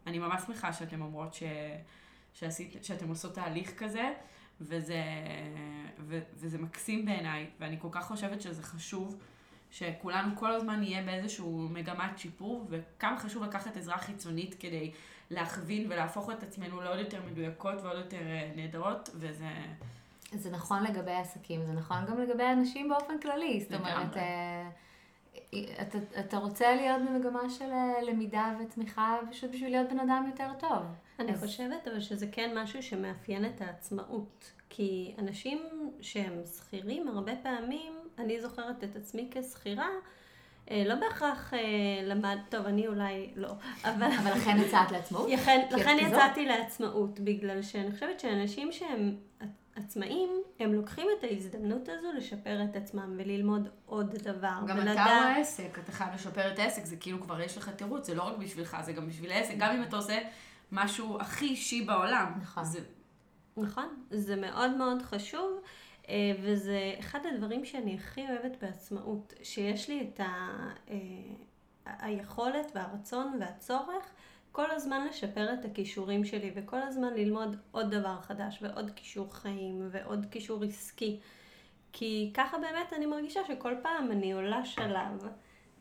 אני ממש שמחה שאתן אומרות ש, שעשית, שאתן עושות תהליך כזה, וזה, ו, וזה מקסים בעיניי, ואני כל כך חושבת שזה חשוב, שכולנו כל הזמן נהיה באיזשהו מגמת שיפור, וכמה חשוב לקחת עזרה חיצונית כדי להכווין ולהפוך את עצמנו לעוד יותר מדויקות ועוד יותר אה, נהדרות, וזה... זה נכון לגבי עסקים, זה נכון גם לגבי אנשים באופן כללי. זאת אומרת, לגמרי. אה, אתה, אתה רוצה להיות במגמה של אה, למידה ותמיכה פשוט בשביל להיות בן אדם יותר טוב. אני אז- חושבת אבל שזה כן משהו שמאפיין את העצמאות. כי אנשים שהם שכירים הרבה פעמים, אני זוכרת את עצמי כשכירה, אה, לא בהכרח אה, למד, טוב, אני אולי לא, אבל... אבל לכן יצאת לעצמאות? לכן, לכן? יצאתי לעצמאות, בגלל שאני חושבת שאנשים שהם עצמאים, הם לוקחים את ההזדמנות הזו לשפר את עצמם וללמוד עוד דבר. גם אתה הוא העסק, אתה חייב לשפר את העסק, זה כאילו כבר יש לך תירוץ, זה לא רק בשבילך, זה גם בשביל העסק, גם אם אתה עושה משהו הכי אישי בעולם. נכון. זה, נכון, זה מאוד מאוד חשוב, וזה אחד הדברים שאני הכי אוהבת בעצמאות, שיש לי את ה, אה, היכולת והרצון והצורך כל הזמן לשפר את הכישורים שלי וכל הזמן ללמוד עוד דבר חדש ועוד כישור חיים ועוד כישור עסקי. כי ככה באמת אני מרגישה שכל פעם אני עולה שלב,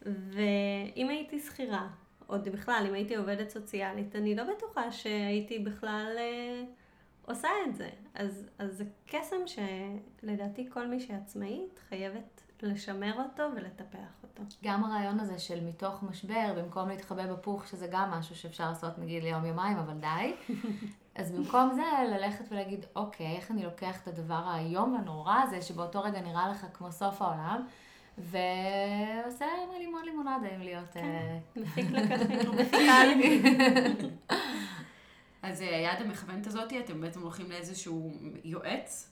ואם הייתי שכירה, עוד בכלל, אם הייתי עובדת סוציאלית, אני לא בטוחה שהייתי בכלל אה, עושה את זה. אז, אז זה קסם שלדעתי כל מי שעצמאית חייבת לשמר אותו ולטפח אותו. גם הרעיון הזה של מתוך משבר, במקום להתחבא בפוך, שזה גם משהו שאפשר לעשות נגיד ליום יומיים, אבל די. אז במקום זה, ללכת ולהגיד, אוקיי, איך אני לוקח את הדבר האיום והנורא הזה, שבאותו רגע נראה לך כמו סוף העולם, ועושה לימון לימונדה עם להיות... כן. אה, מפיק לקחים. אז אה, היד המכוונת הזאת, אתם בעצם הולכים לאיזשהו יועץ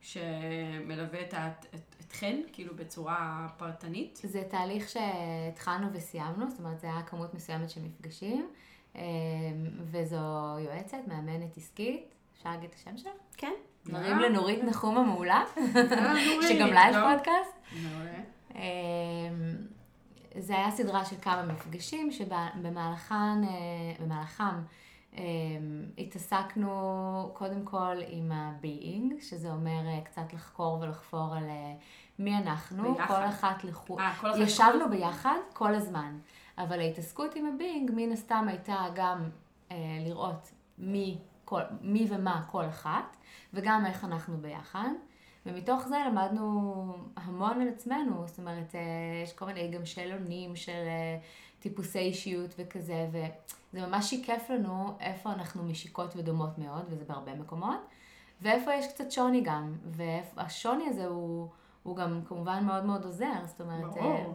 שמלווה את, את, אתכן, כאילו בצורה פרטנית. זה תהליך שהתחלנו וסיימנו, זאת אומרת, זה היה כמות מסוימת של מפגשים, אה, וזו יועצת, מאמנת עסקית, אפשר להגיד את השם שלה? כן. נרים לנורית נחום המעולה, שגם לה יש? פודקאסט. אמ, זה היה סדרה של כמה מפגשים שבמהלכם במהלכם התעסקנו קודם כל עם ה-being, שזה אומר אה, קצת לחקור ולחפור על אה, מי אנחנו, ביחד. כל אחת לחוד. אה, כל אחד ישבנו ביחד כל הזמן, אבל ההתעסקות עם ה-being מן הסתם הייתה גם אה, לראות מי, כל, מי ומה כל אחת, וגם איך אנחנו ביחד. ומתוך זה למדנו המון על עצמנו, זאת אומרת, יש כל מיני גם שאלונים של טיפוסי אישיות וכזה, וזה ממש שיקף לנו איפה אנחנו משיקות ודומות מאוד, וזה בהרבה מקומות, ואיפה יש קצת שוני גם, והשוני הזה הוא, הוא גם כמובן מאוד מאוד עוזר, זאת אומרת... אה, ברור.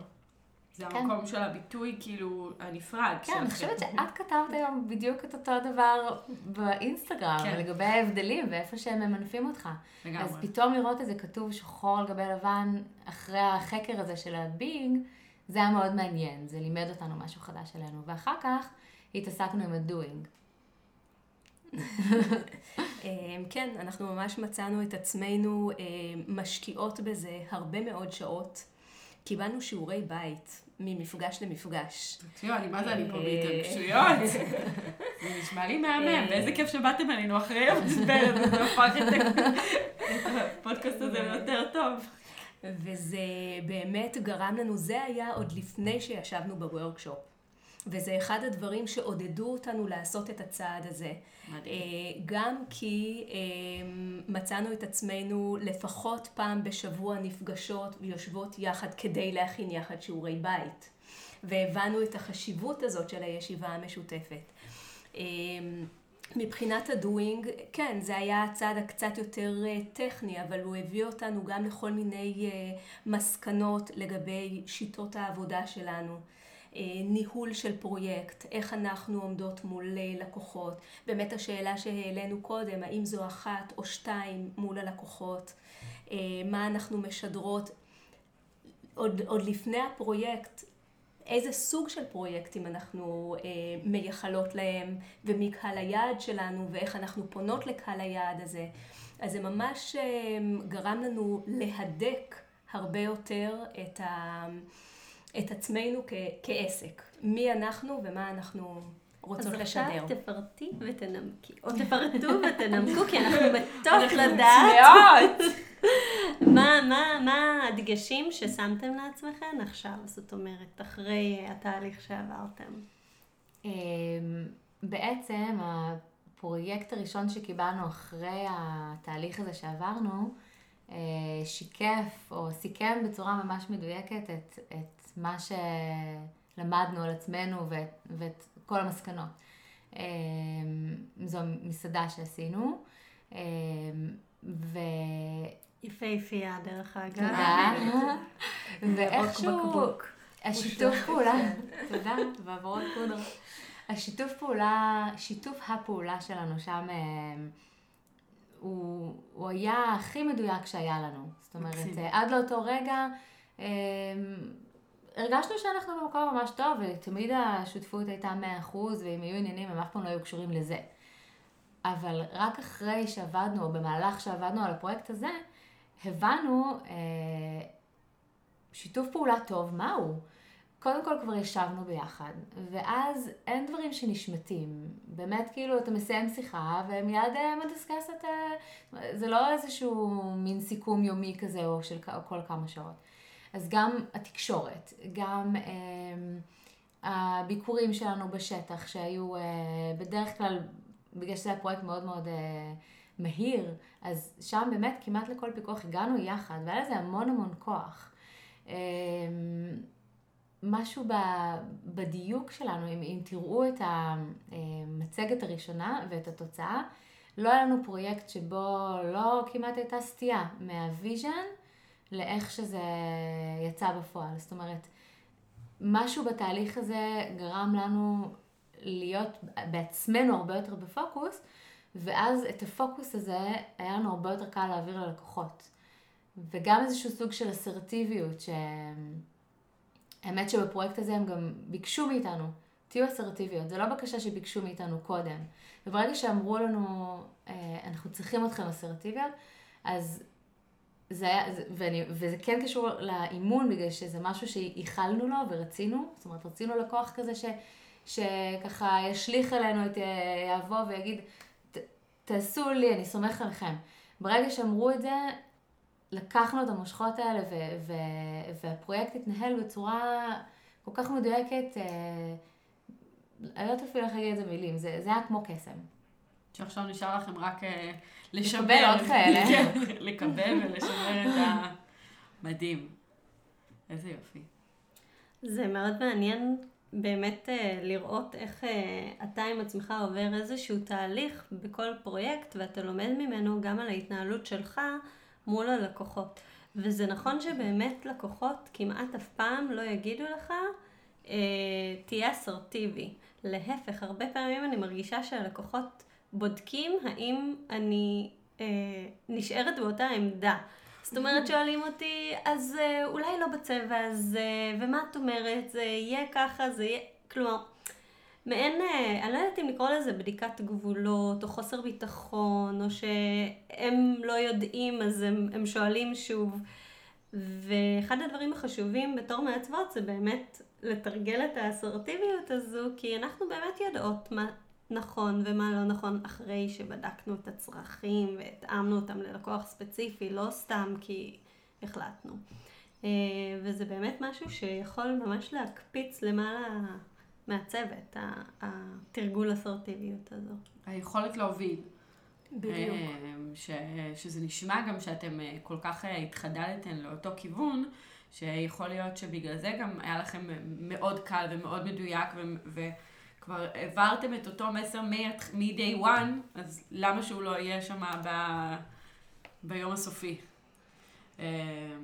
זה כן. המקום של הביטוי, כאילו, הנפרד כן, אני. חושבת שאת כתבת היום בדיוק את אותו דבר באינסטגרם, כן. לגבי ההבדלים ואיפה שהם ממנפים אותך. לגמרי. אז פתאום לראות את זה כתוב שחור על גבי לבן, אחרי החקר הזה של הבינג, זה היה מאוד מעניין, זה לימד אותנו משהו חדש עלינו. ואחר כך התעסקנו עם הדוינג. אמ, כן, אנחנו ממש מצאנו את עצמנו אמ, משקיעות בזה הרבה מאוד שעות. קיבלנו שיעורי בית ממפגש למפגש. תקשיבו, אני מה זה, אני פה אה. בהתרגשויות. זה נשמע לי מהמם, ואיזה כיף שבאתם אלינו אחרי המשבר זה הפך את הפודקאסט הזה ליותר טוב. וזה באמת גרם לנו, זה היה עוד לפני שישבנו בוורקשופ. וזה אחד הדברים שעודדו אותנו לעשות את הצעד הזה. מדהים. אה, גם כי אה, מצאנו את עצמנו לפחות פעם בשבוע נפגשות ויושבות יחד כדי להכין יחד שיעורי בית. והבנו את החשיבות הזאת של הישיבה המשותפת. מבחינת הדוינג, כן, זה היה הצעד הקצת יותר אה, טכני, אבל הוא הביא אותנו גם לכל מיני אה, מסקנות לגבי שיטות העבודה שלנו. אה, ניהול של פרויקט, איך אנחנו עומדות מול לקוחות. באמת השאלה שהעלינו קודם, האם זו אחת או שתיים מול הלקוחות, מה אנחנו משדרות. עוד, עוד לפני הפרויקט, איזה סוג של פרויקטים אנחנו אה, מייחלות להם, ומי קהל היעד שלנו, ואיך אנחנו פונות לקהל היעד הזה. אז זה ממש אה, גרם לנו להדק הרבה יותר את, ה, את עצמנו כ, כעסק. מי אנחנו ומה אנחנו רוצות אז לשדר. עכשיו תפרטי ותנמקי, או תפרטו ותנמקו, כי אנחנו בתוך לדעת. מה, מה, מה הדגשים ששמתם לעצמכם עכשיו, זאת אומרת, אחרי התהליך שעברתם. אמ, בעצם הפרויקט הראשון שקיבלנו אחרי התהליך הזה שעברנו, אה, שיקף או סיכם בצורה ממש מדויקת את, את מה שלמדנו על עצמנו ואת, ואת כל המסקנות. אמ, זו מסעדה שעשינו, אמ, ו... יפהפייה, דרך אגב. תודה. ואיכשהו... השיתוף פעולה, תודה, ועברות פודרה. השיתוף פעולה, שיתוף הפעולה שלנו שם, אה, הוא, הוא היה הכי מדויק שהיה לנו. זאת אומרת. אה, עד לאותו רגע, הרגשנו שאנחנו במקום ממש טוב, ותמיד השותפות הייתה 100%, ואם היו עניינים, הם אף פעם לא היו קשורים לזה. אבל רק אחרי שעבדנו, או במהלך שעבדנו על הפרויקט הזה, הבנו אה, שיתוף פעולה טוב, מהו? קודם כל כבר ישבנו ביחד, ואז אין דברים שנשמטים. באמת, כאילו, אתה מסיים שיחה, ומיד אה, מדסקס את... אה, זה לא איזשהו מין סיכום יומי כזה, או של או כל כמה שעות. אז גם התקשורת, גם... אה, הביקורים שלנו בשטח, שהיו אה, בדרך כלל, בגלל שזה היה פרויקט מאוד מאוד אה, מהיר, אז שם באמת כמעט לכל פיקוח הגענו יחד, והיה לזה המון המון כוח. אה, משהו ב, בדיוק שלנו, אם, אם תראו את המצגת הראשונה ואת התוצאה, לא היה לנו פרויקט שבו לא כמעט הייתה סטייה מה vision לאיך שזה יצא בפועל. זאת אומרת, משהו בתהליך הזה גרם לנו להיות בעצמנו הרבה יותר בפוקוס, ואז את הפוקוס הזה היה לנו הרבה יותר קל להעביר ללקוחות. וגם איזשהו סוג של אסרטיביות, שהאמת שבפרויקט הזה הם גם ביקשו מאיתנו, תהיו אסרטיביות, זה לא בקשה שביקשו מאיתנו קודם. וברגע שאמרו לנו, אה, אנחנו צריכים אתכם אסרטיביות, אז זה היה, ואני, וזה כן קשור לאימון, בגלל שזה משהו שייחלנו לו ורצינו, זאת אומרת, רצינו לקוח כזה ש, שככה ישליך אלינו את, יבוא ויגיד, תעשו לי, אני סומך עליכם. ברגע שאמרו את זה, לקחנו את המושכות האלה, ו, ו, והפרויקט התנהל בצורה כל כך מדויקת, אה, אני לא יודעת אפילו איך להגיד את זה במילים, זה, זה היה כמו קסם. שעכשיו נשאר לכם רק אה. לקבל עוד כאלה. כן, לקבל ולשמר את המדהים. איזה יופי. זה מאוד מעניין באמת אה, לראות איך אה, אתה עם עצמך עובר איזשהו תהליך בכל פרויקט ואתה לומד ממנו גם על ההתנהלות שלך מול הלקוחות. וזה נכון שבאמת לקוחות כמעט אף פעם לא יגידו לך, תהיה אסרטיבי. להפך, הרבה פעמים אני מרגישה שהלקוחות בודקים האם אני אה, נשארת באותה עמדה. זאת אומרת, שואלים אותי, אז אה, אולי לא בצבע הזה, ומה את אומרת, זה יהיה ככה, זה יהיה... כלומר, מעין, אה, אני לא יודעת אם לקרוא לזה בדיקת גבולות, או חוסר ביטחון, או שהם לא יודעים, אז הם, הם שואלים שוב. ואחד הדברים החשובים בתור מעצבות זה באמת לתרגל את האסרטיביות הזו, כי אנחנו באמת יודעות מה, נכון ומה לא נכון אחרי שבדקנו את הצרכים והתאמנו אותם ללקוח ספציפי, לא סתם כי החלטנו. אה, וזה באמת משהו שיכול ממש להקפיץ למעלה מהצוות, התרגול אסרטיביות הזו. היכולת להוביל. בדיוק. אה, ש, שזה נשמע גם שאתם אה, כל כך התחדדתם לאותו כיוון, שיכול להיות שבגלל זה גם היה לכם מאוד קל ומאוד מדויק ו... ו כבר העברתם את אותו מסר מ-day one, אז למה שהוא לא יהיה שם ב... ביום הסופי? אה,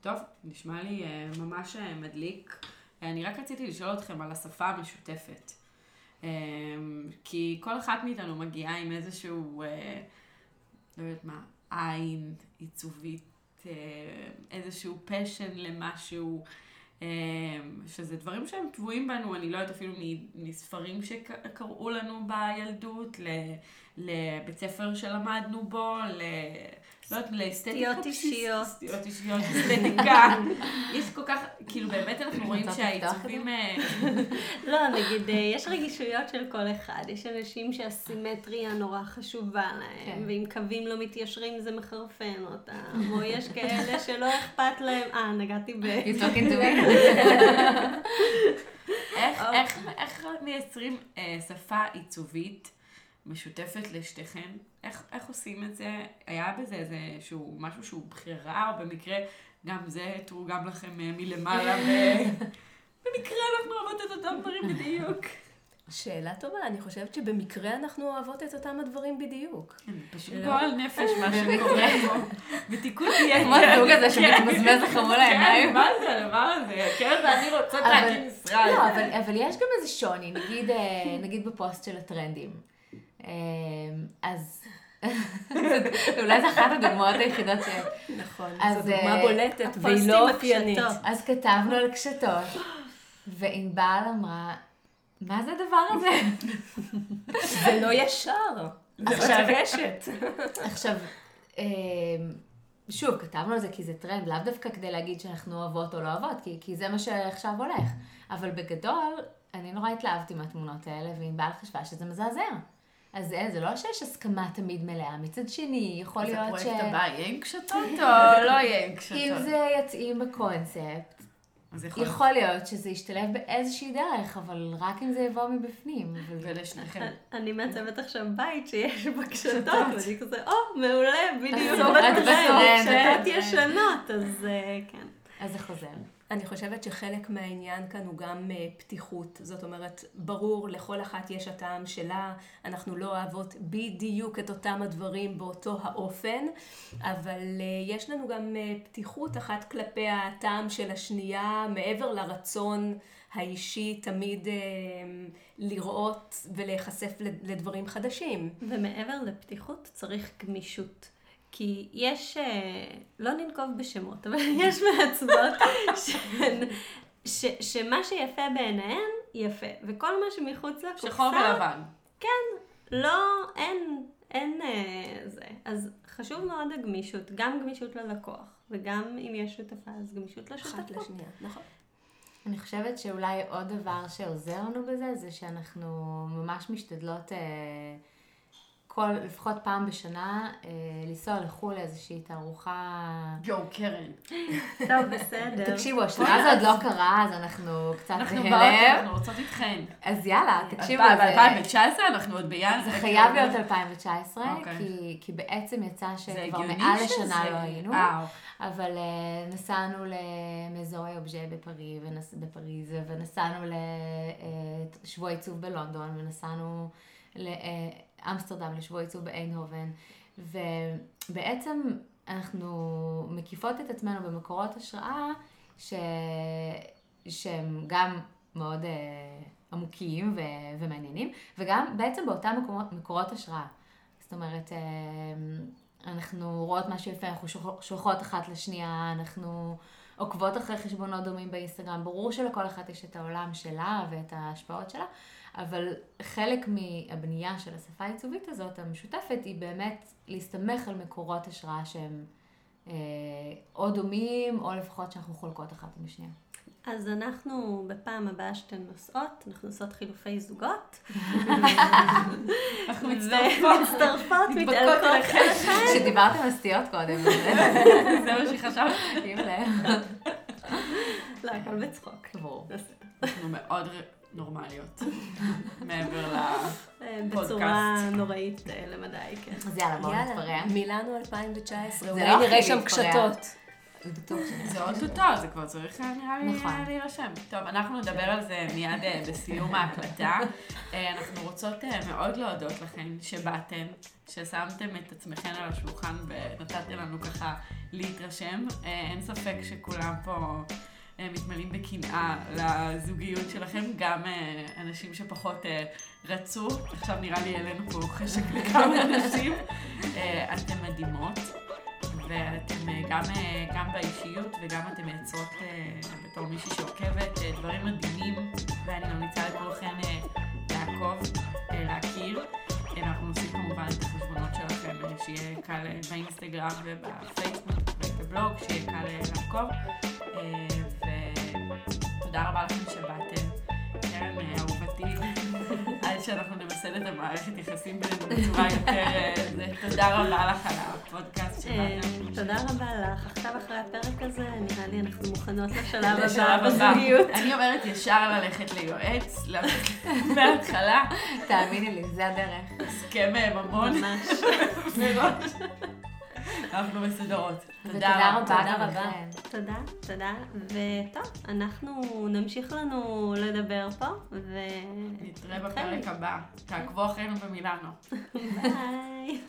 טוב, נשמע לי אה, ממש אה, מדליק. אני רק רציתי לשאול אתכם על השפה המשותפת. כי כל אחת מאיתנו מגיעה עם איזשהו, לא יודעת מה, עין עיצובית, איזשהו פשן למשהו. אמ, שזה דברים שהם טבועים בנו, אני לא יודעת אפילו מספרים שקראו לנו בילדות, לבית ספר שלמדנו בו. לא יודעת, לאסתטיקה. סטיות אישיות. סטיות אישיות, אסתטיקה. יש כל כך, כאילו באמת אנחנו רואים שהעיצובים... אה, לא, נגיד, אה, יש רגישויות של כל אחד. יש אנשים שהסימטריה נורא חשובה להם, כן. ואם קווים לא מתיישרים זה מחרפן אותם, או יש כאלה שלא אכפת להם, אה, נגעתי ב... איך מייצרים אה, שפה עיצובית? משותפת לשתיכן. איך, איך עושים את זה? היה בזה איזשהו משהו שהוא בחירה, או במקרה גם זה תורגם לכם אה, מלמעלה, ובמקרה אנחנו אוהבות את אותם דברים בדיוק. שאלה טובה, אני חושבת שבמקרה אנחנו אוהבות את אותם הדברים בדיוק. כן, פשוט. גועל נפש מה שקורה פה. בתיקון יתר. כמו הזוג הזה שמתמזמז לך מול העיניים. כן, מה זה הדבר הזה? קרן ואני רוצות להקים משרד. לא, אבל יש גם איזה שוני, אה, נגיד בפוסט של הטרנדים. אמ, אז אולי זו אחת הדוגמאות היחידות ש... נכון, זו דוגמה אה, בולטת והיא לא אופיינית. אז כתבנו על קשתות, וענבל אמרה, מה זה הדבר הזה? זה לא ישר, זה עכשיו רשת. עכשיו, אמ, שוב, כתבנו על זה כי זה טרנד, לאו דווקא כדי להגיד שאנחנו אוהבות או לא אוהבות, כי, כי זה מה שעכשיו הולך. אבל בגדול, אני נורא התלהבתי מהתמונות האלה, וענבל חשבה שזה מזעזע. אז זה, זה לא שיש הסכמה תמיד מלאה. מצד שני, יכול אז להיות ש... הפרויקט הבא יהיה עם קשתות או לא יהיה עם קשתות? אם זה יתאים בקונספט, אז יכול להיות. יכול להיות שזה ישתלב באיזושהי דרך, אבל רק אם זה יבוא מבפנים. ולשניכם. אני מעצבת עכשיו בית שיש בו קשתות, ואני כזה, או, מעולה, בדיוק קשתות את- ישנות, אז אה, כן. אז זה חוזר. אני חושבת שחלק מהעניין כאן הוא גם אה, פתיחות. זאת אומרת, ברור, לכל אחת יש הטעם שלה, אנחנו לא אוהבות בדיוק את אותם הדברים באותו האופן, אבל אה, יש לנו גם אה, פתיחות אחת כלפי הטעם של השנייה, מעבר לרצון האישי תמיד לראות ולהיחשף לדברים חדשים. ומעבר לפתיחות צריך גמישות. כי יש, אה, לא ננקוב בשמות, אבל יש מעצבות שהן, ש, שמה שיפה בעיניהן, יפה. וכל מה שמחוץ לקופסה, שחור ולבן. לא, אין, אין אה, זה. אז חשוב מאוד הגמישות, גם גמישות ללקוח, וגם אם יש שותפה, אז גמישות אחת לשותפות. לשנייה, נכון. אני חושבת שאולי עוד דבר שעוזר לנו בזה, זה שאנחנו ממש משתדלות אה, כל, לפחות פעם בשנה, אה, לנסוע לחו"ל לאיזושהי תערוכה. יואו, קרן. טוב, בסדר. תקשיבו, השנה זה עוד לא קרה, אז אנחנו קצת אנחנו באות, בהלם. אנחנו רוצות איתכן. אז יאללה, תקשיבו, זה, ב-2019 אנחנו עוד בינואר. זה חייב להיות 2019, אוקיי. כי, כי בעצם יצא זה שכבר מעל לשנה לא היינו. אה, אבל uh, נסענו למזורי אובז'ה בפריז, ונס, בפריז, ונסענו לשבוע עיצוב בלונדון, ונסענו לאמסטרדם לשבוע עיצוב באיינהובן, ובעצם אנחנו מקיפות את עצמנו במקורות השראה ש... שהם גם מאוד uh, עמוקים ו... ומעניינים, וגם בעצם באותם מקומות, מקורות השראה. זאת אומרת, אה, אנחנו רואות משהו יפה, אנחנו שולח- שולחות אחת לשנייה, אנחנו עוקבות אחרי חשבונות דומים באינסטגרם. ברור שלכל אחת יש את העולם שלה ואת ההשפעות שלה, אבל חלק מהבנייה של השפה העיצובית הזאת, המשותפת, היא באמת להסתמך על מקורות השראה שהם אה, או דומים, או לפחות שאנחנו חולקות אחת עם השנייה. אז אנחנו, בפעם הבאה שאתן נוסעות, אנחנו עושות חילופי זוגות. אנחנו מצטרפות. מתבדקות מתעלקות. אליכם. כשדיברתם על סטיות קודם, זה מה שחשבתי. לא, הכל בצחוק. ברור. אנחנו מאוד נורמליות. מעבר ל... אה, בצורה נוראית אה, למדי, כן. אז יאללה, בואו נתפרע. מילאנו 2019, זה אולי לא נראה שם. קשתות. זה בטוח שאני... זה כבר צריך אה, נראה לי נכון. להירשם. טוב, אנחנו נדבר על זה מיד בסיום ההקלטה. אנחנו רוצות מאוד להודות לכן שבאתן, ששמתם את עצמכן על השולחן ונתתם לנו ככה להתרשם. אין ספק שכולם פה מתמלאים בקנאה לזוגיות שלכם, גם אה, אנשים שפחות אה, רצו. עכשיו נראה לי העלינו פה חשק לכמה אנשים. אה, אתן מדהימות. ואתם גם, גם באישיות וגם אתם מייצרות בתור מישהי שעוקבת דברים מדהימים ואני ממליצה לכולכם לעקוב, להכיר. אנחנו נוסיף כמובן את החשבונות שלכם שיהיה קל באינסטגרם ובפייסבוק ובבלוג, שיהיה קל אה, לעקוב. אה, ותודה רבה לכם שבאתם. קרן אה, אהובתי, עד שאנחנו נמסד את המערכת יחסים בינינו בצורה יותר... תודה רבה לך על הפודקאסט שבאתם. תודה רבה לך. עכשיו אחרי הפרק הזה, נראה לי אנחנו מוכנות לשלב הבא. בזוגיות. אני אומרת ישר ללכת ליועץ, מההתחלה, תאמיני לי, זה הדרך. הסכם ממון ממש. אנחנו מסודרות. ותודה רבה תודה רבה. תודה, תודה. וטוב, אנחנו נמשיך לנו לדבר פה, ו... נתראה בפרק הבא. תעקבו אחרינו במילאנו. ביי.